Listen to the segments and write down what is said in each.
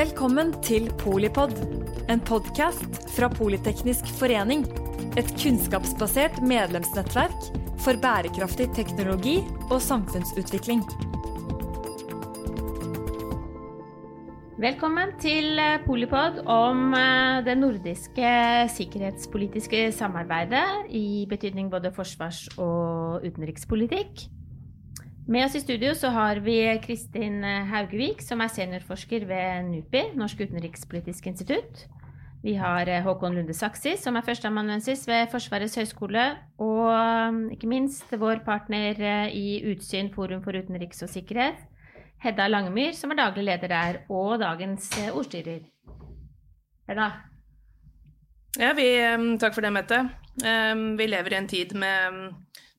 Velkommen til Polipod, en podkast fra Politeknisk forening. Et kunnskapsbasert medlemsnettverk for bærekraftig teknologi og samfunnsutvikling. Velkommen til eh, Polipod om eh, det nordiske sikkerhetspolitiske samarbeidet i betydning både forsvars- og utenrikspolitikk. Med oss i studio så har vi Kristin Haugevik, som er seniorforsker ved NUPI, Norsk utenrikspolitisk institutt. Vi har eh, Håkon Lunde Saksi, som er førsteamanuensis ved Forsvarets høgskole. Og um, ikke minst vår partner eh, i Utsyn forum for utenriks og sikkerhet, Hedda Langemyr, som er daglig leder der, og dagens eh, ordstyrer. Hedda? Ja, vi, takk for det, Mette. Vi lever i en tid med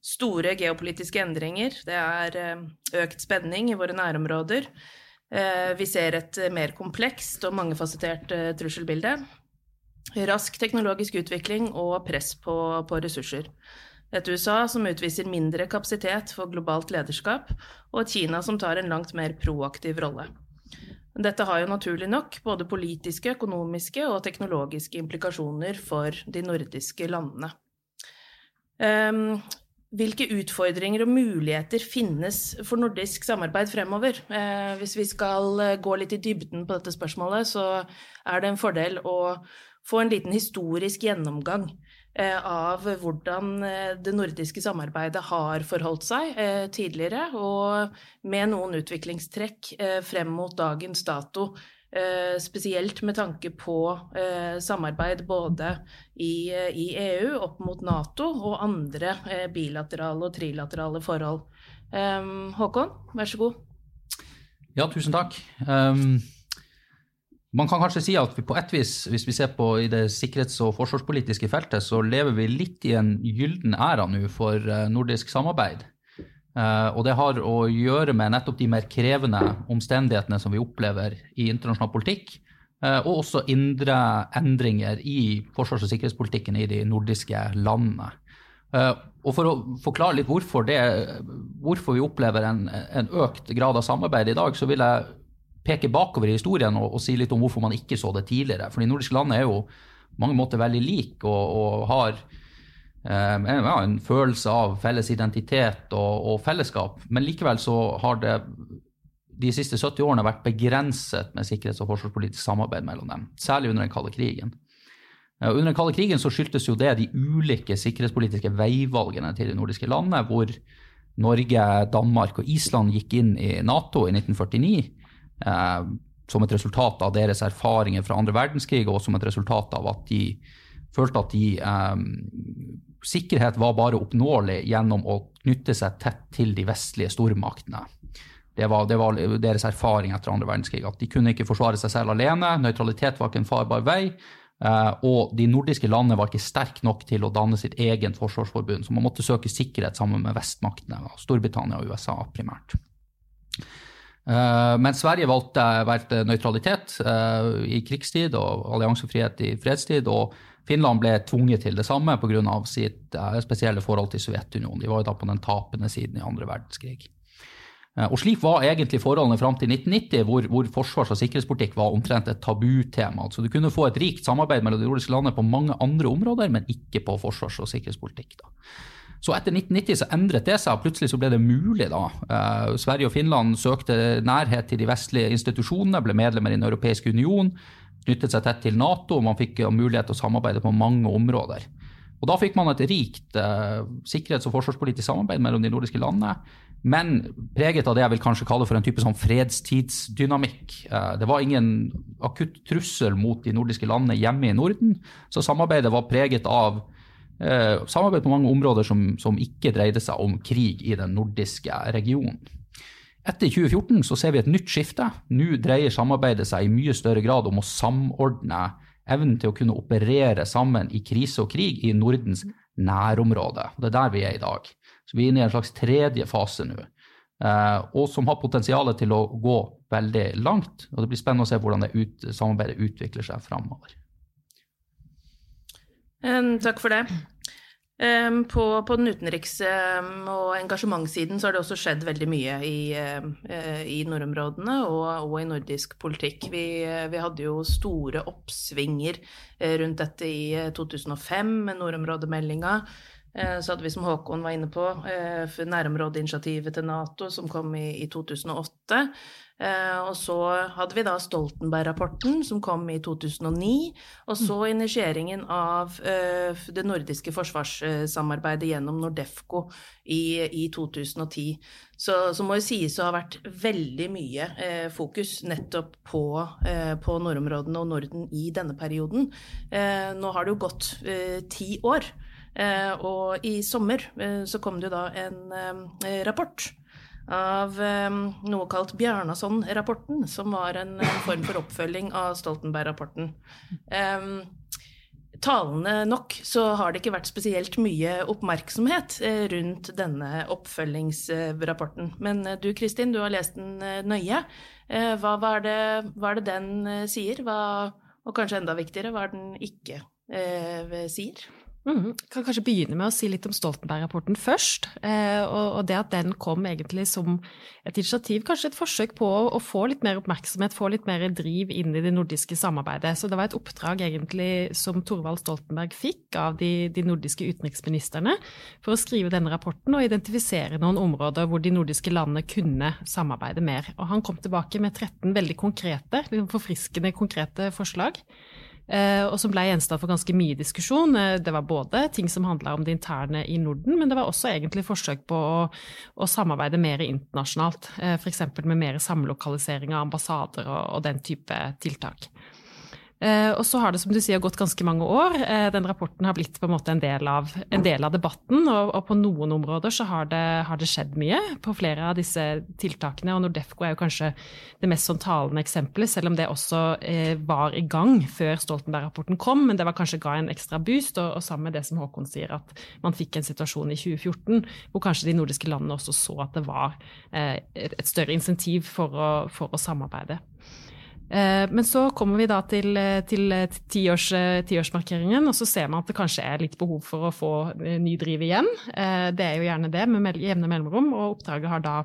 store geopolitiske endringer. Det er eh, økt spenning i våre nærområder. Eh, vi ser et mer komplekst og mangefasettert eh, trusselbilde. Rask teknologisk utvikling og press på, på ressurser. Et USA som utviser mindre kapasitet for globalt lederskap, og et Kina som tar en langt mer proaktiv rolle. Dette har jo naturlig nok både politiske, økonomiske og teknologiske implikasjoner for de nordiske landene. Um, hvilke utfordringer og muligheter finnes for nordisk samarbeid fremover? Eh, hvis vi skal eh, gå litt i dybden på dette spørsmålet, så er det en fordel å få en liten historisk gjennomgang eh, av hvordan eh, det nordiske samarbeidet har forholdt seg eh, tidligere, og med noen utviklingstrekk eh, frem mot dagens dato spesielt med tanke på eh, samarbeid både i, i, EU opp mot Nato og andre eh, bilaterale og trilaterale forhold. Håkon, vær så god. Ja, tusen takk. Um, man kan kanskje si at vi på et vis, hvis vi ser på i det sikkerhets- og forsvarspolitiske feltet, så lever vi litt i en gylden æra nå for nordisk samarbeid. Uh, og det har å gjøre med nettopp de mer krevende omstendighetene som vi opplever i internasjonal politikk, uh, og også indre endringer i forsvars- og sikkerhetspolitikken i de nordiske landene. Uh, og For å forklare litt hvorfor, det, hvorfor vi opplever en, en, økt grad av samarbeid i dag, så vil jeg peke bakover i historien og, og si litt om hvorfor man ikke så det tidligere. For de nordiske landene er jo på mange måter veldig like og, og har ja, en følelse av felles identitet og, og, fellesskap. Men likevel så har det de siste 70 årene vært begrenset med sikkerhets- og forsvarspolitisk samarbeid mellom dem. Særlig under den kalde krigen. Under den kalde krigen så skyldtes jo det de ulike sikkerhetspolitiske veivalgene til de nordiske landene, hvor Norge, Danmark og Island gikk inn i Nato i 1949. Eh, som et resultat av deres erfaringer fra andre verdenskrig, og som et resultat av at de følte at de eh, sikkerhet var bare oppnåelig gjennom å knytte seg tett til de vestlige stormaktene. Det var, det var, deres erfaring etter andre verdenskrig. At de kunne ikke forsvare seg selv alene. Nøytralitet var ikke en farbar vei. Uh, og de nordiske landene var ikke sterke nok til å danne sitt egen forsvarsforbund, så man måtte søke sikkerhet sammen med vestmaktene, Storbritannia og USA primært. Uh, men Sverige valgte, valgte nøytralitet uh, i krigstid og alliansefrihet i fredstid. og Finland ble tvunget til det samme pga. sitt uh, spesielle forhold til Sovjetunionen. De var jo da på den tapende siden i andre verdenskrig. Uh, og Slik var egentlig forholdene fram til 1990, hvor, hvor, forsvars- og sikkerhetspolitikk var omtrent et tabutema. Altså, du kunne få et rikt samarbeid mellom de nordiske landene på mange andre områder, men ikke på forsvars- og sikkerhetspolitikk. Da. Så etter 1990 så endret det seg, og plutselig så ble det mulig. da. Eh, Sverige og Finland søkte nærhet til de vestlige institusjonene, ble medlemmer i Den europeiske union knyttet seg tett til Nato, og man fikk mulighet til å samarbeide på mange områder. Og Da fikk man et rikt eh, sikkerhets- og forsvarspolitisk samarbeid mellom de nordiske landene, men preget av det jeg vil kanskje kalle for en type sånn fredstidsdynamikk. Eh, det var ingen akutt trussel mot de nordiske landene hjemme i Norden, så samarbeidet var preget av eh, samarbeid på mange områder som, som ikke dreide seg om krig i den nordiske regionen. Etter 2014 så ser vi et nytt skifte. Nå dreier samarbeidet seg i mye større grad om å samordne evnen til å kunne operere sammen i krise og krig i Nordens nærområde. Det er der vi er i dag. Så Vi er inne i en slags tredje fase nå, eh, og som har potensial til å gå veldig langt. og Det blir spennende å se hvordan ut, samarbeidet utvikler seg framover. Um, takk for det. Ehm, på, på, den utenriks- ehm, og engasjementssiden så har det også skjedd veldig mye i, eh, i nordområdene og, og, i nordisk politikk. Vi, vi, hadde jo store oppsvinger eh, rundt dette i 2005 med nordområdemeldinga. Eh, så hadde vi, som Håkon var inne på, nærområdeinitiativet til Nato som kom i, i 2008. Eh, og så hadde vi da Stoltenberg-rapporten, som kom i 2009. Og så mm. initieringen av eh, det nordiske forsvarssamarbeidet gjennom Nordefco i, i 2010. Så, så må jo sies å ha vært veldig mye eh, fokus nettopp på, eh, på, nordområdene og Norden i denne perioden. Eh, nå har det jo gått eh, ti år. Og i sommer så kom det jo da en rapport av noe kalt Bjarnason-rapporten, som var en, form for oppfølging av Stoltenberg-rapporten. Talende nok så har det ikke vært spesielt mye oppmerksomhet eh, rundt denne oppfølgingsrapporten. Men eh, du Kristin, du har lest den eh, nøye. Hva, hva, er, det, hva er, det, den sier? Hva, og kanskje enda viktigere, hva er den ikke eh, sier? Mm, kan kanskje begynne med å si litt om Stoltenberg-rapporten først. Eh, og, og, det at den kom egentlig som et initiativ, kanskje et forsøk på å, å, få litt mer oppmerksomhet, få litt mer driv inn i det nordiske samarbeidet. Så det var et oppdrag egentlig som Torvald Stoltenberg fikk av de, de nordiske utenriksministrene for å skrive denne rapporten og identifisere noen områder hvor de nordiske landene kunne samarbeide mer. Og han kom tilbake med 13 veldig konkrete, forfriskende konkrete forslag. Eh, og som ble gjenstand for ganske mye diskusjon. Eh, det var både ting som handla om det interne i Norden, men det var også egentlig forsøk på å, å samarbeide mer internasjonalt. Eh, F.eks. med mer samlokalisering av ambassader og, og den type tiltak. Eh, og så har det som du sier gått ganske mange år. Eh, den rapporten har blitt på en måte en del av, en del av debatten, og, og, på noen områder så har det, har det, skjedd mye på flere av disse tiltakene. Og Nordefco er jo kanskje det mest sånn talende eksempelet, selv om det også eh, var i gang før Stoltenberg-rapporten kom, men det var kanskje ga en ekstra boost. Og, og sammen med det som Håkon sier, at man fikk en situasjon i 2014 hvor kanskje de nordiske landene også så at det var eh, et større insentiv for å, for å samarbeide. Eh, men så kommer vi da til, eh, til eh, tiårs, tiårsmarkeringen, og så ser man at det kanskje er litt behov for å få ny driv igjen. Det er jo gjerne det, med jevne mellomrom, og oppdraget har da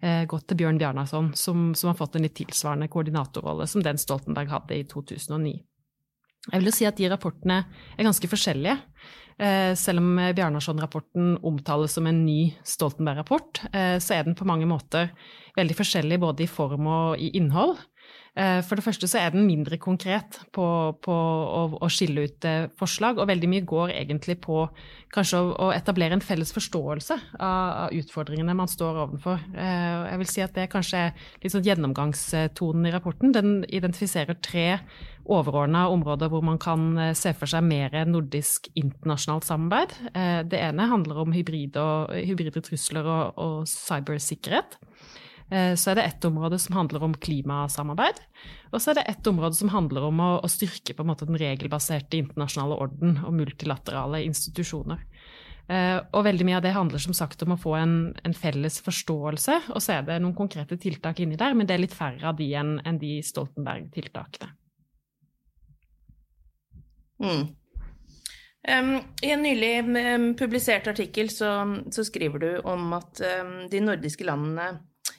gått til Bjørn Bjarnason, som, som har fått en litt tilsvarende koordinatorrolle som den Stoltenberg hadde i 2009. Jeg vil jo si at de rapportene er ganske forskjellige. Selv om Bjarnason-rapporten omtales som en ny Stoltenberg-rapport, så er den på mange måter veldig forskjellig både i form og i innhold. Eh, for det første så er den mindre konkret på, på å, å, skille ut eh, forslag, og veldig mye går egentlig på kanskje å, å etablere en felles forståelse av, av, utfordringene man står overfor. Eh, jeg vil si at det kanskje er litt sånn gjennomgangstonen i rapporten. Den identifiserer tre overordna områder hvor man kan se for seg mer nordisk internasjonalt samarbeid. Det ene handler om hybride, og, hybride trusler og, og cybersikkerhet. Eh, så er det ett område som handler om klimasamarbeid. Og så er det ett område som handler om å, å styrke den regelbaserte internasjonale orden og multilaterale institusjoner. Eh, og veldig mye av det handler som sagt om å få en, en felles forståelse. Og så er det noen konkrete tiltak inni der, men det er litt færre av de enn en de Stoltenberg-tiltakene. Mm. Um, I en nylig um, publisert artikkel så, så, skriver du om at um, de nordiske landene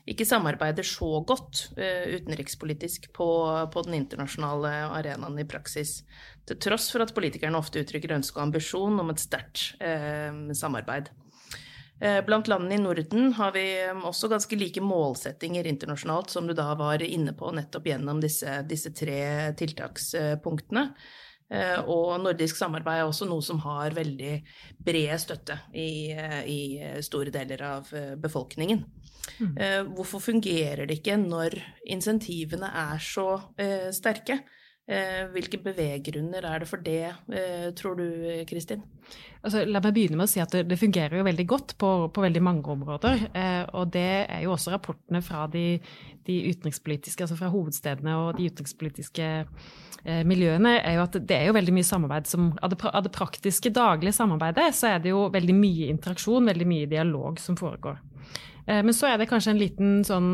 ikke samarbeider så godt uh, utenrikspolitisk på, på, den internasjonale arenaen i praksis. Til tross for at politikerne ofte uttrykker ønske og ambisjon om et sterkt uh, samarbeid. Uh, blant landene i Norden har vi um, også ganske like målsettinger internasjonalt, som du da var inne på nettopp gjennom disse, disse tre tiltakspunktene. Og nordisk samarbeid er også noe som har veldig bred støtte i, i store deler av befolkningen. Mm. Eh, hvorfor fungerer det ikke når insentivene er så eh, sterke? Eh, hvilke beveggrunner er det for det, tror du Kristin? Altså, la meg begynne med å si at det, fungerer jo veldig godt på, på veldig mange områder. Eh, og det er jo også rapportene fra de, de utenrikspolitiske, altså fra hovedstedene og de utenrikspolitiske eh, miljøene, er jo at det er jo veldig mye samarbeid som av det praktiske, daglige samarbeidet, så er det jo veldig mye interaksjon, veldig mye dialog som foregår. Eh, men så er det kanskje en liten, sånn,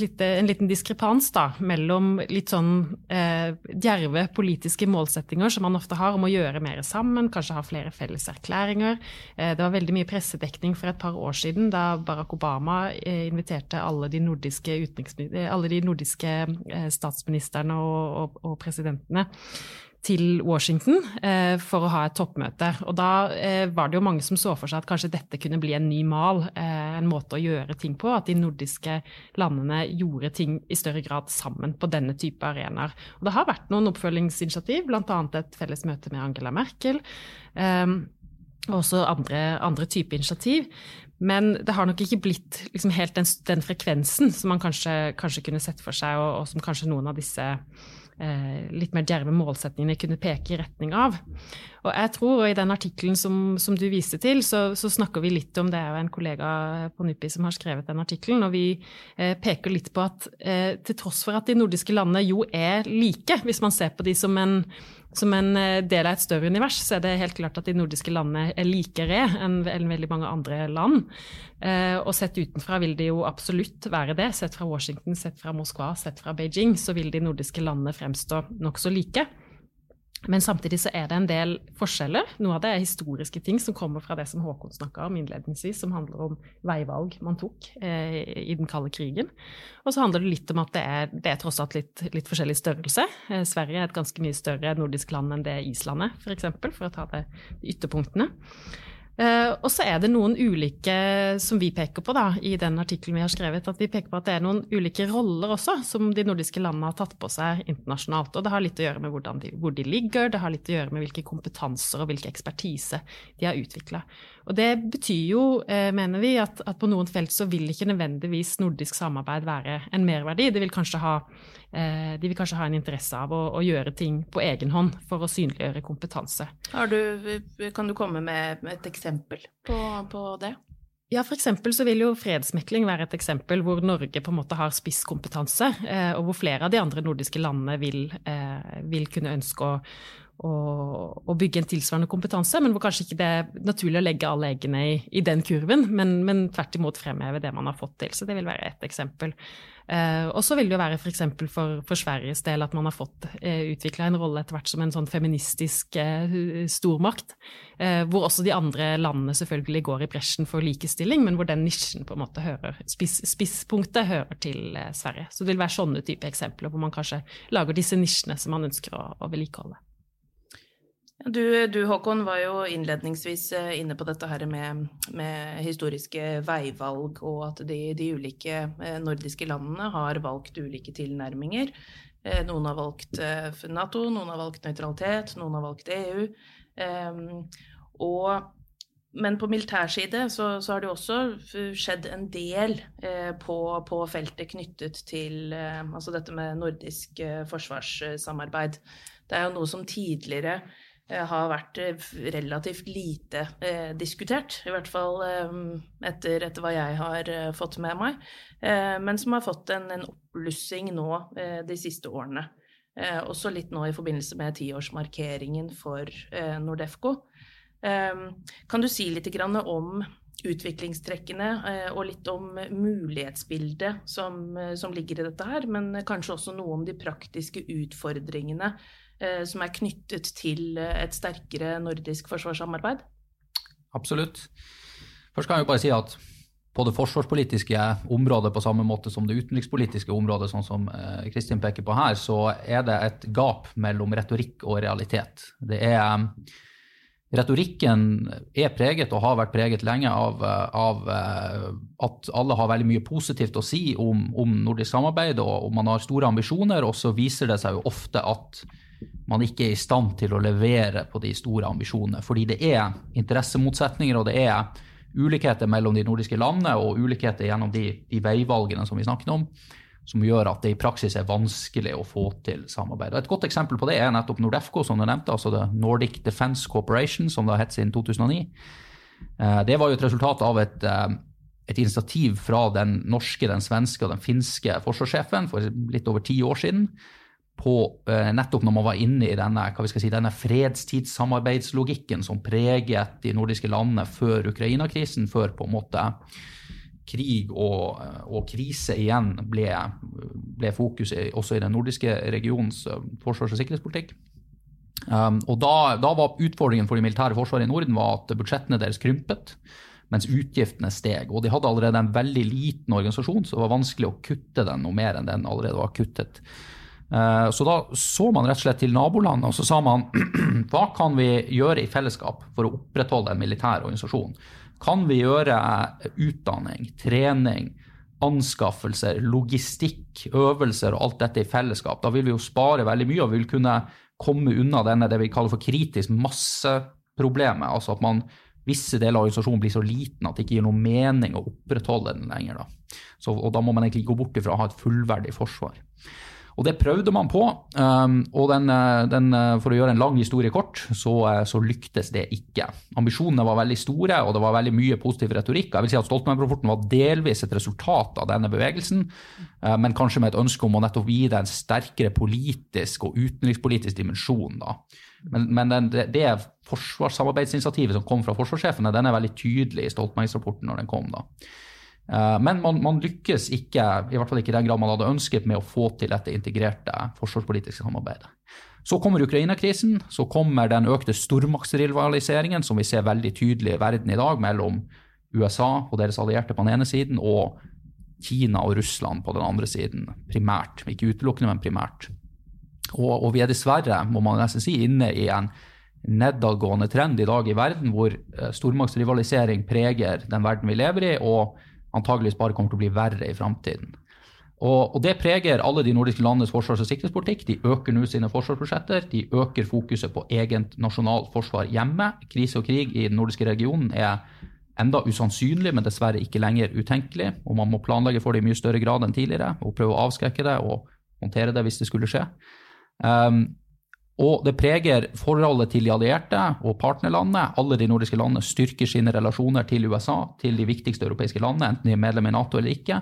lite, en liten diskrepans da, mellom litt sånn eh, djerve politiske målsettinger som man ofte har om å gjøre mer sammen, kanskje ha flere felles erklæringer. Eh, det var veldig mye pressedekning for et par år siden da Barack Obama eh, inviterte alle de nordiske, alle de nordiske eh, statsministrene og, og, og presidentene til Washington eh, for å ha et toppmøte. Og da eh, var det jo mange som så for seg at kanskje dette kunne bli en ny mal, eh, en måte å gjøre ting på. At de nordiske landene gjorde ting i større grad sammen på denne type arenaer. Og det har vært noen oppfølgingsinitiativ, bl.a. et felles møte med Angela Merkel. Eh, og også andre, andre typer initiativ. Men det har nok ikke blitt liksom helt den, den, frekvensen som man kanskje, kanskje, kunne sett for seg, og, og som kanskje noen av disse litt mer djerve målsetningene kunne peke i retning av. Og jeg tror, og I den artikkelen som, som, du viste til, så, så, snakker vi litt om Det er jo en kollega på NUPI som har skrevet den artikkelen. Og vi eh, peker litt på at eh, til tross for at de nordiske landene jo er like, hvis man ser på de som en som en eh, del av et større univers, så er det helt klart at de nordiske landene er likere enn, veldig mange andre land. Eh, og sett utenfra vil de jo absolutt være det. Sett fra Washington, sett fra Moskva, sett fra Beijing, så vil de nordiske landene fremstå nokså like. Men samtidig så er det en del forskjeller. Noe av det er historiske ting som kommer fra det som Håkon snakka om innledningsvis, som handler om veivalg man tok eh, i den kalde krigen. Og så handler det litt om at det er, det er tross alt litt, litt, forskjellig størrelse. Eh, Sverige er et ganske mye større nordisk land enn det Island er, f.eks., for, eksempel, for å ta det, ytterpunktene. Uh, og så er det noen ulike som vi peker på da, i den artikkelen vi har skrevet, at vi peker på at det er noen ulike roller også som de nordiske landene har tatt på seg internasjonalt. Og det har litt å gjøre med de, hvor de ligger, det har litt å gjøre med hvilke kompetanser og hvilke ekspertise de har utvikla. Og det betyr jo, uh, mener vi, at, at, på noen felt så vil ikke nødvendigvis nordisk samarbeid være en merverdi. Det vil kanskje ha Eh, de vil kanskje ha en interesse av å, å, gjøre ting på egen hånd for å synliggjøre kompetanse. Du, kan du komme med et eksempel på, på det? Ja, f.eks. så vil jo fredsmekling være et eksempel hvor Norge på en måte har spisskompetanse, eh, og hvor flere av de andre nordiske landene vil, eh, vil kunne ønske å, å, å, bygge en tilsvarende kompetanse, men hvor kanskje ikke det er naturlig å legge alle eggene i, i den kurven, men, men, tvert imot fremheve det man har fått til. Så det vil være ett eksempel. Eh, og så vil det jo være f.eks. For, for, for Sveriges del at man har fått eh, utvikla en rolle etter hvert som en sånn feministisk eh, stormakt, eh, hvor også de andre landene selvfølgelig går i bresjen for likestilling, men hvor den nisjen på en måte hører, spiss, spisspunktet hører til eh, Sverige. Så det vil være sånne type eksempler hvor man kanskje lager disse nisjene som man ønsker å, å vedlikeholde. Du, du, Håkon var jo innledningsvis eh, inne på dette her med, med historiske veivalg, og at de, de, ulike eh, nordiske landene har valgt ulike tilnærminger. Eh, noen har valgt Nato, noen har valgt nøytralitet, noen har valgt EU. Og, men på militær side så, så, har det også skjedd en del på, på feltet knyttet til altså dette med nordisk forsvarssamarbeid. Det er jo noe som tidligere har vært eh, relativt lite eh, diskutert. I hvert fall eh, etter, etter, hva jeg har eh, fått med meg. Eh, men som har fått en, en oppblussing nå de siste årene. også litt nå i forbindelse med tiårsmarkeringen for Nordefco. kan du si litt om utviklingstrekkene og litt om mulighetsbildet som, som ligger i dette her, men kanskje også noe om de praktiske utfordringene Eh, som er knyttet til eh, et sterkere nordisk forsvarssamarbeid? Absolutt. Først kan jeg jo bare si at på det forsvarspolitiske området på samme måte som det utenrikspolitiske området, sånn som eh, Kristin peker på her, så er det et gap mellom retorikk og realitet. Det er Retorikken er preget og har vært preget lenge av, av at alle har veldig mye positivt å si om, om nordisk samarbeid, og, og man har store ambisjoner, og så viser det seg jo ofte at man ikke er i stand til å levere på de store ambisjonene. Fordi det er interessemotsetninger, og det er ulikheter mellom de nordiske landene og ulikheter gjennom de, de veivalgene som vi snakket om, som gjør at det i praksis er vanskelig å få til samarbeid. Og et godt eksempel på det er nettopp Nordefco, som du nevnte, altså det Nordic Defence Corporation, som det har hett siden 2009. Eh, det var jo et resultat av et, eh, et initiativ fra den norske, den svenske og den finske forsvarssjefen for litt over ti år siden på eh, nettopp når man var inne i denne, hva vi skal si, denne fredstidssamarbeidslogikken som preget de nordiske landene før Ukraina-krisen, før på en måte krig og, og, krise igjen ble, ble fokuset også i den nordiske regionens forsvars- og sikkerhetspolitikk. Um, og da, da, var utfordringen for de militære forsvaret i Norden at budsjettene deres krympet, mens utgiftene steg. Og de hadde allerede en veldig liten organisasjon, så det var vanskelig å kutte den noe mer enn den allerede var kuttet. Uh, så da så man rett og slett til nabolandene og så sa man hva kan vi gjøre i fellesskap for å opprettholde en militær organisasjon? Kan vi gjøre utdanning, trening, anskaffelser, logistikk, øvelser og alt dette i fellesskap? Da vil vi jo spare veldig mye og vi vil kunne komme unna denne det vi kaller for kritisk masseproblemet. Altså at man, visse deler av organisasjonen blir så liten at det ikke gir noe mening å opprettholde den lenger. Da. Så, og da må man egentlig gå bort ifra å ha et fullverdig forsvar. Og det prøvde man på. Um, og den, eh, den, eh, for å gjøre en lang historie kort, så, eh, så, lyktes det ikke. Ambisjonene var veldig store, og det var veldig mye positiv retorikk. Jeg vil si at Stoltenberg-rapporten var delvis et resultat av denne bevegelsen, men kanskje med et ønske om å nettopp gi det en sterkere politisk og utenrikspolitisk dimensjon. Da. Men, men den, det, forsvarssamarbeidsinitiativet som kom fra forsvarssjefene, den er veldig tydelig i Stoltenberg-rapporten når den kom. da. Eh, men man, man, lykkes ikke, i hvert fall ikke i den grad man hadde ønsket, med å få til dette integrerte forsvarspolitiske samarbeidet. Så kommer Ukraina-krisen, så kommer den økte stormaktsrivaliseringen som vi ser veldig tydelig i verden i dag, mellom USA og deres allierte på den ene siden, og Kina og Russland på den andre siden. Primært. Ikke utelukkende, men primært. Og, og vi er dessverre, må man nesten si, inne i en nedadgående trend i dag i verden, hvor eh, stormaktsrivalisering preger den verden vi lever i. og antageligvis bare kommer til å bli verre i framtiden. Og, og, Det preger alle de nordiske landenes forsvars- og sikkerhetspolitikk. De øker nå sine forsvarsbudsjetter. De øker fokuset på eget nasjonalt forsvar hjemme. Krise og krig i den nordiske regionen er enda usannsynlig, men dessverre ikke lenger utenkelig. Og man må planlegge for det i mye større grad enn tidligere og prøve å avskrekke det og håndtere det hvis det skulle skje. Um, og det preger forholdet til de allierte og partnerlandene. Alle de nordiske landene styrker sine relasjoner til USA, til de viktigste europeiske landene, enten de er medlem i Nato eller ikke.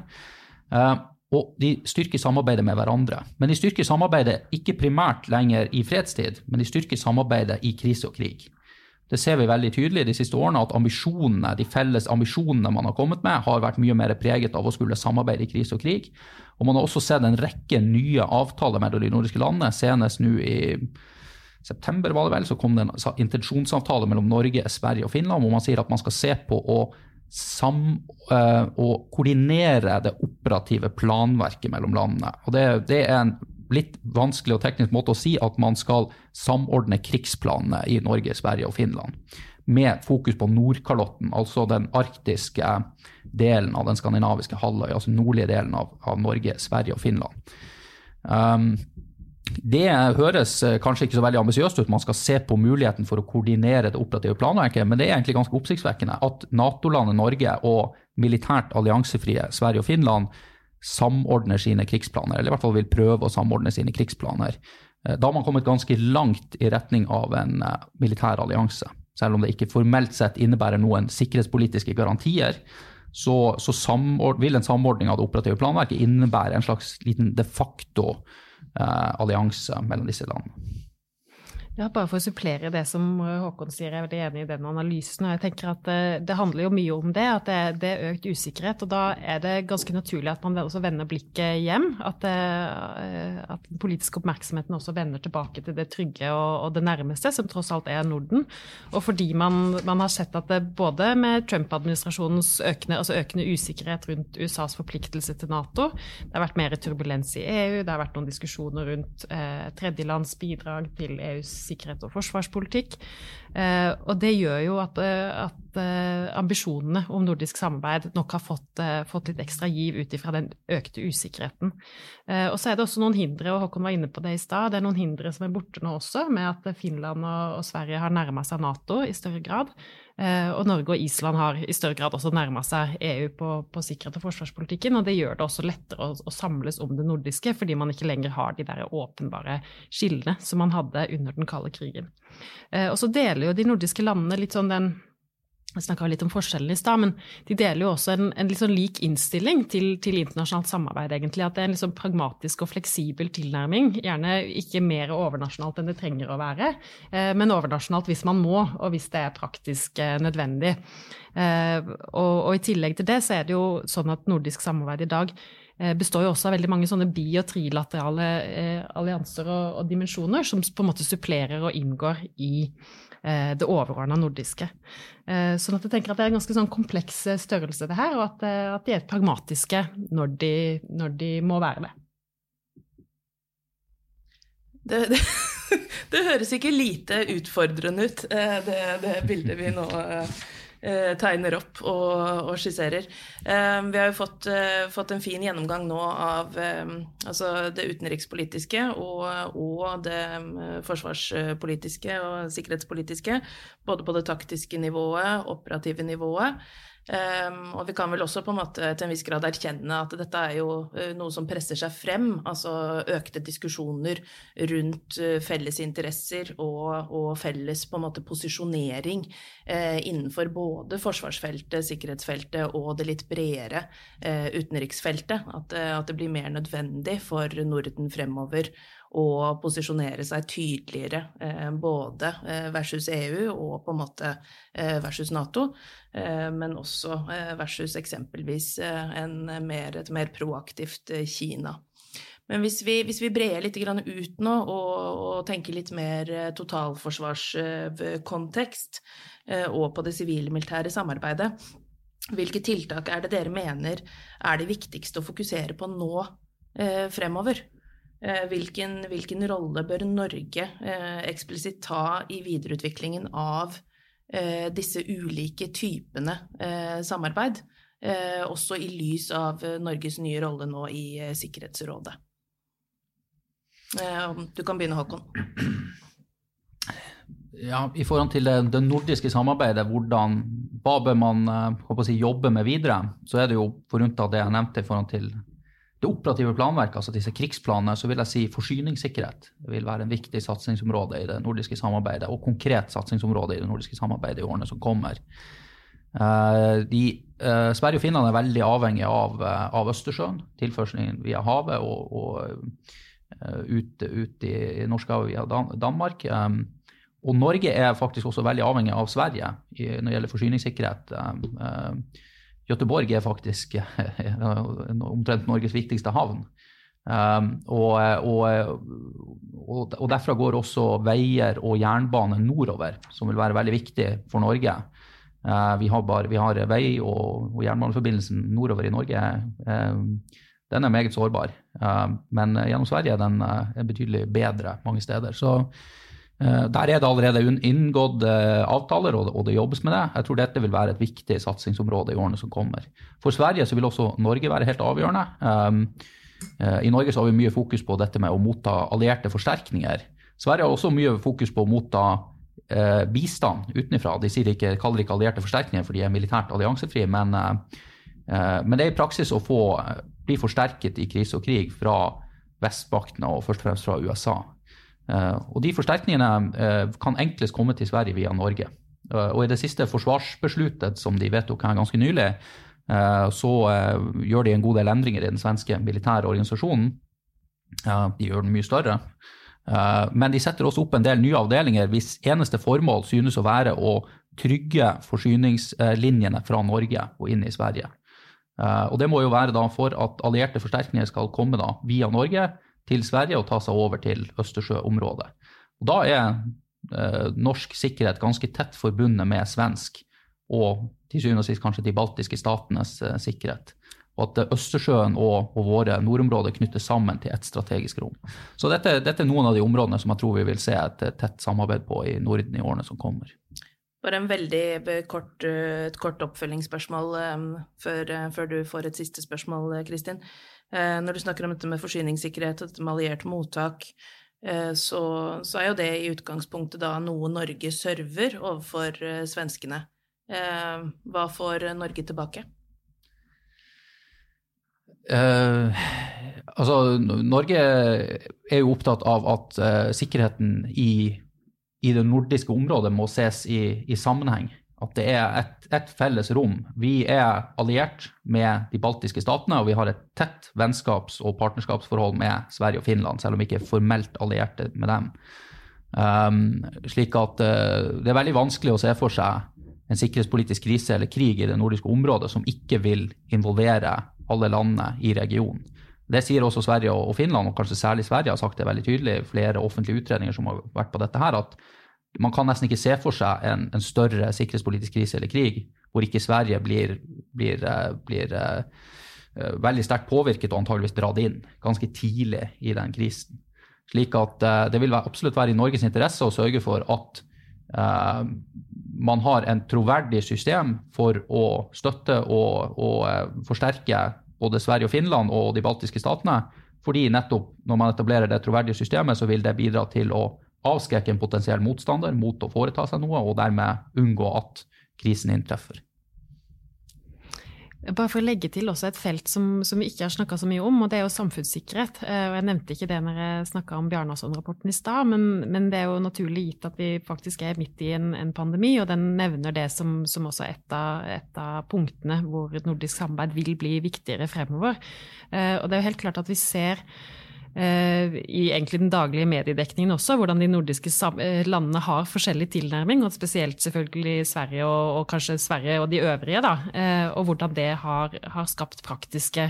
Eh, og de styrker samarbeidet med hverandre. Men de styrker samarbeidet ikke primært lenger i fredstid, men de styrker samarbeidet i krise og krig. Det ser vi veldig tydelig de siste årene, at ambisjonene, de felles ambisjonene man har kommet med, har vært mye mer preget av å skulle samarbeide i krise og krig. Og man har også sett en rekke nye avtaler mellom de nordiske landene. Senest nå i september var det vel, så kom det en intensjonsavtale mellom Norge, Sverige og Finland, hvor man sier at man skal se på å sam, og koordinere det operative planverket mellom landene. Og det, det er en litt vanskelig og teknisk måte å si at man skal samordne krigsplanene i Norge, Sverige og Finland. Med fokus på Nordkalotten, altså den arktiske delen av den skandinaviske halvøya, altså nordlige delen av, av, Norge, Sverige og Finland. Um, det høres eh, kanskje ikke så veldig ambisiøst ut, man skal se på muligheten for å koordinere det operative planverket, men det er egentlig ganske oppsiktsvekkende at Nato-landet Norge og militært alliansefrie Sverige og Finland samordner sine krigsplaner, eller i hvert fall vil prøve å samordne sine krigsplaner. Eh, da har man kommet ganske langt i retning av en eh, militær allianse. Selv om det ikke formelt sett innebærer noen sikkerhetspolitiske garantier, så, så vil en samordning av det operative planverket innebære en slags liten de facto eh, allianse mellom disse landene. Ja, bare for å supplere det som Håkon sier, jeg er veldig enig i den analysen. og jeg tenker at Det, eh, det handler jo mye om det, at det, det, er økt usikkerhet. og Da er det ganske naturlig at man også vender blikket hjem. At, eh, at den politiske oppmerksomheten også vender tilbake til det trygge og, og, det nærmeste, som tross alt er Norden. Og fordi man, man har sett at det både med Trump-administrasjonens økende, altså økende usikkerhet rundt USAs forpliktelse til Nato, det har vært mer turbulens i EU, det har vært noen diskusjoner rundt eh, tredjelands bidrag til EUs sikkerhet og forsvarspolitikk. Eh, og det gjør jo at, eh, at eh, ambisjonene om nordisk samarbeid nok har fått, fått litt ekstra giv ut ifra den økte usikkerheten. Og så er det også noen hindre, og Håkon var inne på det i stad, det er noen hindre som er borte nå også, med at Finland og, og Sverige har nærma seg Nato i større grad. Eh, og Norge og Island har i større grad også nærma seg EU på, på, sikkerhet og forsvarspolitikken. Og det gjør det også lettere å, å, samles om det nordiske, fordi man ikke lenger har de der åpenbare skillene som man hadde under den kalde krigen. Eh, og så deler jo de nordiske landene litt sånn den jeg snakka litt om forskjellen i stad, men de deler jo også en, en sånn lik innstilling til, til, internasjonalt samarbeid, egentlig. At det er en liksom pragmatisk og fleksibel tilnærming. Gjerne ikke mer overnasjonalt enn det trenger å være, eh, men overnasjonalt hvis man må, og hvis det er praktisk eh, nødvendig. Eh, og, og, i tillegg til det så er det jo sånn at nordisk samarbeid i dag eh, består jo også av veldig mange sånne bi- og trilaterale eh, allianser og, og dimensjoner som på en måte supplerer og inngår i det overordna nordiske. Eh, sånn at jeg tenker at det er en ganske sånn kompleks eh, størrelse, det her, og at, at de er pragmatiske når de, når de må være det. Det, det, det, høres ikke lite utfordrende ut, det, det bildet vi nå eh, tegner opp og, og skisserer. Eh, vi har jo fått, eh, fått, en fin gjennomgang nå av eh, altså det utenrikspolitiske og, og, det eh, forsvarspolitiske og sikkerhetspolitiske. Både på det taktiske nivået, operative nivået. Um, og vi kan vel også på en måte til en viss grad erkjenne at dette er jo uh, noe som presser seg frem. Altså økte diskusjoner rundt uh, felles interesser og, og, felles på en måte posisjonering uh, innenfor både forsvarsfeltet, sikkerhetsfeltet og det litt bredere utenriksfeltet. At, at, det blir mer nødvendig for Norden fremover å posisjonere seg tydeligere eh, både eh, versus EU og på en måte eh, versus Nato, men også versus eksempelvis mer, et mer proaktivt Kina. Men hvis vi, hvis vi brer litt ut nå og, og, tenker litt mer totalforsvarskontekst og på det sivile-militære samarbeidet, hvilke tiltak er det dere mener er det viktigste å fokusere på nå fremover? Eh, hvilken, hvilken, rolle bør Norge eh, eksplisitt ta i videreutviklingen av eh, disse ulike typene samarbeid? også i lys av Norges nye rolle nå i Sikkerhetsrådet. Du kan begynne, Håkon. Ja, I forhold til det, nordiske samarbeidet, hvordan, hva bør man si, jobbe med videre, så er det jo forunta det jeg nevnte i forhold til det operative planverket, altså disse krigsplanene, så vil jeg si forsyningssikkerhet vil være en viktig satsingsområde i det nordiske samarbeidet, og konkret satsingsområde i det nordiske samarbeidet i årene som kommer. Uh, de, uh, Sverige og Finland er veldig avhengig av, uh, av Østersjøen, tilførselen via havet og, og ut, ut, i, i Norskehavet via Dan Danmark. Um, og Norge er faktisk også veldig avhengig av Sverige i, når det gjelder forsyningssikkerhet. Um, Göteborg er faktisk omtrent Norges viktigste havn. Um, og, og, og, derfra går også veier og jernbane nordover, som vil være veldig viktig for Norge. Uh, vi, har bare, vi, har vei og, og jernbaneforbindelsen nordover i Norge. Uh, den er meget sårbar. Uh, men gjennom Sverige er den betydelig bedre mange steder. Så Eh, der er det allerede inngått eh, avtaler, og det jobbes med det. Jeg tror dette vil være et viktig satsingsområde i årene som kommer. For Sverige så vil også Norge være helt avgjørende. Um, eh, I Norge så har vi mye fokus på dette med å motta allierte forsterkninger. Sverige har også mye fokus på å motta eh, bistand utenfra. De ikke, kaller ikke allierte forsterkninger for de er militært alliansefrie, men, eh, men det er i praksis å få bli forsterket i krise og krig fra vestmaktene og først og fremst fra USA. Eh, og de forsterkningene eh, kan enklest komme til Sverige via Norge. Eh, og i det siste forsvarsbesluttet som de vedtok her ganske nylig, så gjør de en god del endringer i den svenske militære organisasjonen. De gjør den mye større. Men de setter også opp en del nye avdelinger hvis eneste formål synes å være å trygge forsyningslinjene fra Norge og inn i Sverige. Og det må jo være for at allierte forsterkninger skal komme via Norge til Sverige og ta seg over til Østersjøområdet. Og da er eh, norsk sikkerhet ganske tett forbundet med svensk, og til syvende og sist kanskje de baltiske statenes eh, sikkerhet. Og at eh, Østersjøen og, og, våre nordområder knyttes sammen til ett strategisk rom. Så dette, dette, er noen av de områdene som jeg tror vi vil se et tett samarbeid på i Norden i årene som kommer. Bare en veldig kort, et kort oppfølgingsspørsmål um, før, før, du får et siste spørsmål, Kristin. Eh, når du snakker om dette med forsyningssikkerhet og dette med alliert mottak, eh, så, så, er jo det i utgangspunktet da noe Norge server overfor eh, svenskene. Hva får Norge tilbake? Eh, altså, Norge er jo opptatt av at eh, sikkerheten i, i, det nordiske området må ses i, i sammenheng. At det er et, et, felles rom. Vi er alliert med de baltiske statene, og vi har et tett vennskaps- og partnerskapsforhold med Sverige og Finland, selv om vi ikke er formelt allierte med dem. Um, slik at uh, det er veldig vanskelig å se for seg en sikkerhetspolitisk krise eller krig i det nordiske området som ikke vil involvere alle landene i regionen. Det sier også Sverige og Finland, og kanskje særlig Sverige har sagt det veldig tydelig, flere offentlige utredninger som har vært på dette her, at man kan nesten ikke se for seg en, en større sikkerhetspolitisk krise eller krig hvor ikke Sverige blir, blir, eh, blir uh, veldig sterkt påvirket og antageligvis dratt inn ganske tidlig i den krisen. Slik at uh, det vil absolutt være i Norges interesse å sørge for at uh, man har en troverdig system for å støtte og, og forsterke både Sverige og Finland og de baltiske statene. Fordi nettopp når man etablerer det troverdige systemet, så vil det bidra til å avskrekke en potensiell motstander mot å foreta seg noe, og dermed unngå at krisen inntreffer. Bare for å legge til også et felt som, som vi ikke har snakka så mye om, og det er jo samfunnssikkerhet. Eh, og Jeg nevnte ikke det når jeg snakka om Bjarnason-rapporten i stad, men, men, det er jo naturlig gitt at vi faktisk er midt i en, en pandemi, og den nevner det som, som også et av, et av punktene hvor nordisk samarbeid vil bli viktigere fremover. Eh, og det er jo helt klart at vi ser i egentlig den daglige mediedekningen også, hvordan de nordiske eh, landene har forskjellig tilnærming, og spesielt selvfølgelig Sverige og, og kanskje Sverige og de øvrige, da, eh, og hvordan det har, har skapt praktiske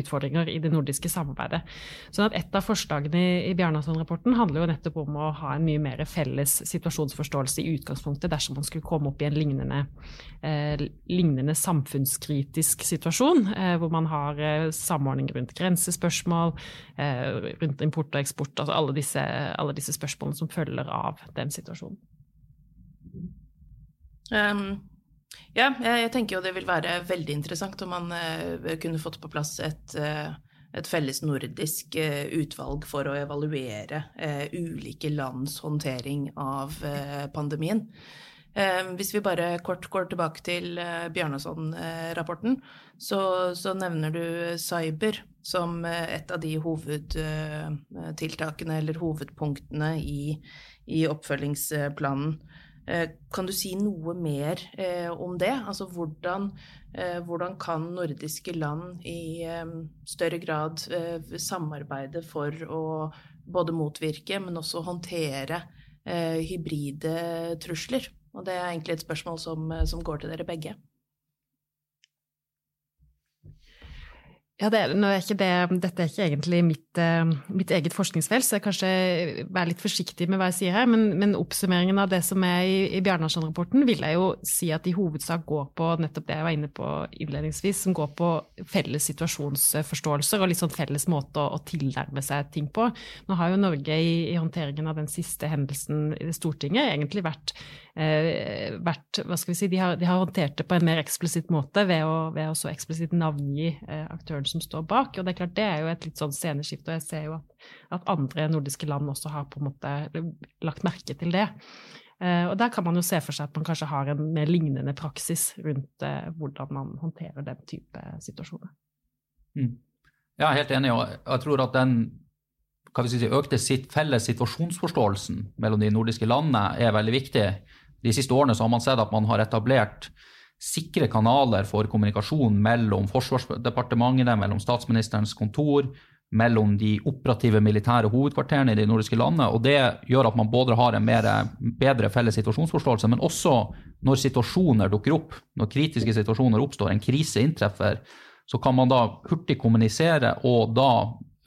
utfordringer i det nordiske samarbeidet. Sånn at Et av forslagene i, Bjarnason-rapporten handler jo nettopp om å ha en mye mer felles situasjonsforståelse i utgangspunktet dersom man skulle komme opp i en lignende, eh, lignende samfunnskritisk situasjon, eh, hvor man har eh, samordning rundt grensespørsmål. Eh, rundt import og eksport, altså alle disse, alle disse spørsmålene som følger av den situasjonen. Um, ja, jeg, jeg, tenker jo det vil være veldig interessant om man uh, kunne fått på plass et, uh, et felles nordisk uh, utvalg for å evaluere ulike lands håndtering av pandemien. Hvis vi bare kort går tilbake til Bjarnason-rapporten, så, så nevner du cyber som eh, et av de hovedtiltakene eller hovedpunktene i, i oppfølgingsplanen. Eh, kan du si noe mer eh, om det? Altså hvordan, hvordan kan nordiske land i større grad samarbeide for å både motvirke, men også håndtere hybride trusler? Og det er egentlig et spørsmål som, som går til dere begge. Ja, det er, er det, Dette er ikke egentlig mitt, uh, mitt, eget forskningsfelt, så jeg kanskje vær litt forsiktig med hva jeg sier her. Men, men oppsummeringen av det som er i, i Bjarnarsson-rapporten, vil jeg jo si at i hovedsak går på nettopp det jeg var inne på innledningsvis, som går på felles situasjonsforståelser og litt sånn felles måte å, å tilnærme seg ting på. Nå har jo Norge i, i håndteringen av den siste hendelsen i Stortinget egentlig vært eh, vært hva skal vi si, de har, de har, håndtert det på en mer eksplisitt måte ved å, ved å så eksplisitt navngi eh, aktøren som står bak. Og det er klart det er jo et litt sånn sceneskifte, og jeg ser jo at, at, andre nordiske land også har på en måte lagt merke til det. Eh, og der kan man jo se for seg at man kanskje har en mer lignende praksis rundt eh, hvordan man håndterer den type situasjoner. Mm. Er helt enig, og jeg tror at den si, økte sitt felles situasjonsforståelsen mellom de nordiske landene er veldig viktig de siste årene så har man sett at man har etablert sikre kanaler for kommunikasjon mellom Forsvarsdepartementene, mellom statsministerens kontor, mellom de operative militære hovedkvarterene i de nordiske landene. og Det gjør at man både har en mer, bedre felles situasjonsforståelse, men også når situasjoner dukker opp, når kritiske situasjoner oppstår, en krise inntreffer, så kan man da hurtig kommunisere og da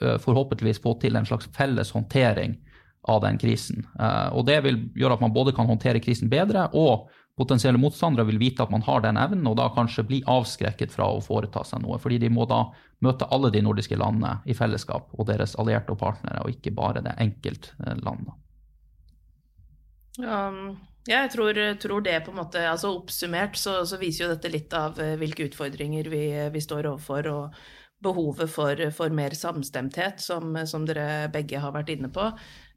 eh, forhåpentligvis få til en slags felles håndtering av den krisen. Eh, og Det vil gjøre at man både kan håndtere krisen bedre, og potensielle motstandere vil vite at man har den evnen, og da kanskje bli avskrekket fra å foreta seg noe. Fordi de må da møte alle de nordiske landene i fellesskap, og deres allierte og partnere, og ikke bare det enkeltlandet. Um, jeg tror, tror, det på en måte, altså Oppsummert så, så, viser jo dette litt av eh, hvilke utfordringer vi, vi står overfor. og behovet for, for mer samstemthet, som, som, dere begge har vært inne på.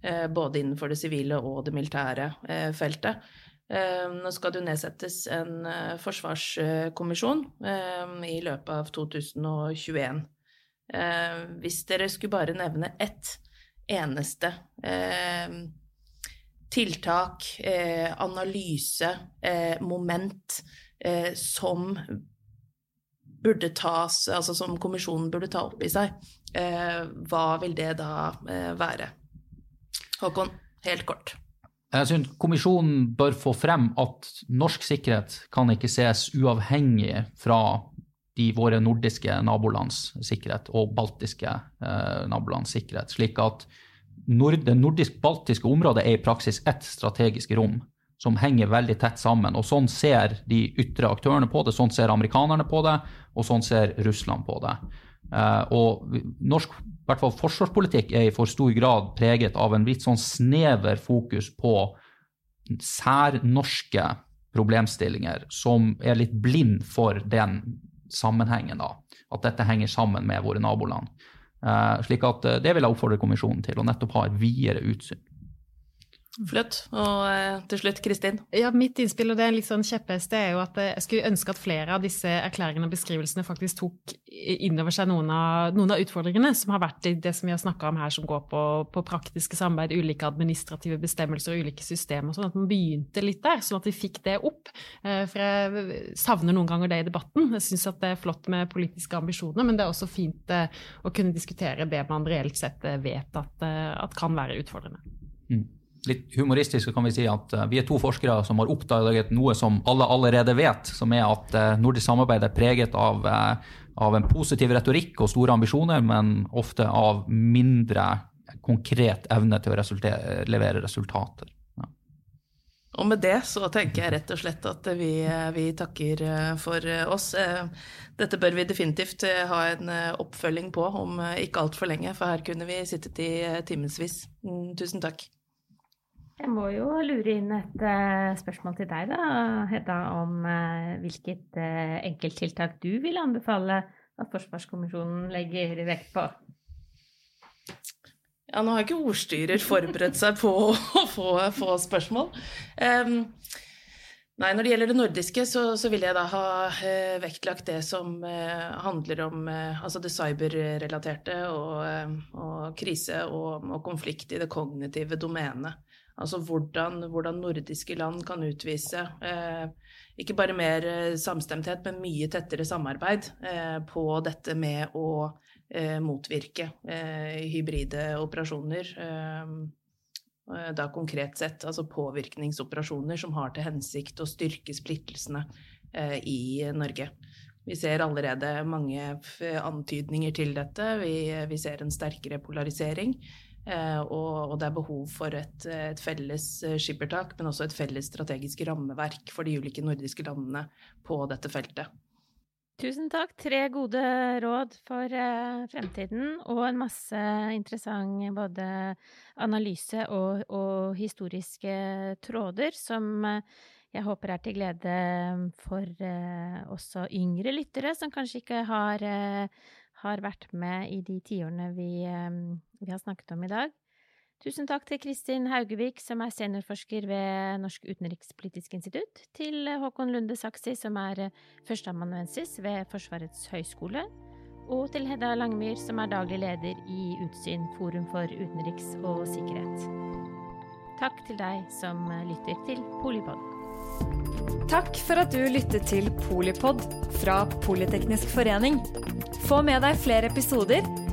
Eh, både innenfor det sivile og det militære eh, feltet. Eh, nå skal det jo nedsettes en forsvarskommisjon i løpet av 2021. Hvis dere skulle bare nevne ett eneste tiltak, analyse, moment som burde tas, altså som kommisjonen burde ta opp i seg. Hva vil det da være? Håkon, helt kort. Jeg synes Kommisjonen bør få frem at norsk sikkerhet kan ikke ses uavhengig fra de våre nordiske nabolands sikkerhet og baltiske eh, nabolands sikkerhet. Slik at nord, det nordisk-baltiske området er i praksis ett strategisk rom som henger veldig tett sammen. Og sånn ser de ytre aktørene på det, sånn ser amerikanerne på det, og sånn ser Russland på det. Eh, og norsk i hvert fall forsvarspolitikk er i for stor grad preget av en litt sånn snever fokus på særnorske problemstillinger, som er litt blind for den sammenhengen, da. At dette henger sammen med våre naboland. Uh, slik at uh, Det vil jeg oppfordre kommisjonen til, å nettopp ha et videre utsyn. Flott. Og eh, til slutt, Kristin? Ja, Mitt innspill, og det er en litt sånn kjepphest, det er jo at jeg skulle ønske at flere av disse erklæringene og beskrivelsene faktisk tok inn over seg noen av, noen av utfordringene som har vært i det som vi har snakka om her, som går på, på, praktiske samarbeid, ulike administrative bestemmelser og ulike systemer. Sånn at man begynte litt der, sånn at vi fikk det opp. Eh, for jeg savner noen ganger det i debatten. Jeg syns at det er flott med politiske ambisjoner, men det er også fint eh, å kunne diskutere det man reelt sett vet at, at kan være utfordrende. Mm litt humoristisk kan vi si at uh, vi er to forskere som har oppdaget noe som alle allerede vet, som er at uh, nordisk samarbeid er preget av, uh, av, en positiv retorikk og store ambisjoner, men ofte av mindre konkret evne til å resultere, levere resultater. Og med det så tenker jeg rett og slett at vi, vi takker for oss. Dette bør vi definitivt ha en oppfølging på om ikke altfor lenge, for her kunne vi sittet i timevis. Mm, tusen takk. Jeg må jo lure inn et uh, spørsmål til deg, da, Hedda, om uh, hvilket uh, enkelttiltak du vil anbefale at Forsvarskommisjonen legger vekt på? Ja, nå har ikke ordstyrer forberedt seg på å få, få spørsmål. Um, Nei, Når det gjelder det nordiske, så, så vil jeg da ha uh, vektlagt det som uh, handler om uh, altså det cyberrelaterte og, og krise og, og, konflikt i det kognitive domenet. Altså hvordan, hvordan nordiske land kan utvise eh, ikke bare mer eh, samstemthet, men mye tettere samarbeid eh, på dette med å eh, motvirke eh, hybride operasjoner. Eh, da konkret sett altså påvirkningsoperasjoner som har til hensikt å styrke splittelsene i Norge. Vi ser allerede mange antydninger til dette. Vi, vi ser en sterkere polarisering. Eh, og, det er behov for et, et, felles eh, skippertak, men også et felles strategisk rammeverk for de ulike nordiske landene på dette feltet. Tusen takk. Tre gode råd for fremtiden, og en masse interessant både analyse og, og historiske tråder som jeg håper er til glede for også yngre lyttere som kanskje ikke har har vært med i de tiårene vi, vi har snakket om i dag. Tusen takk til Kristin Haugevik, som er seniorforsker ved Norsk utenrikspolitisk institutt, til Håkon Lunde Saksi, som er førsteamanuensis ved Forsvarets høgskole, og til Hedda Langmyr, som er daglig leder i Utsyn, Forum for utenriks og sikkerhet. Takk til deg som lytter til Polipod. Takk for at du lyttet til Polipod fra Politeknisk forening. Få med deg flere episoder,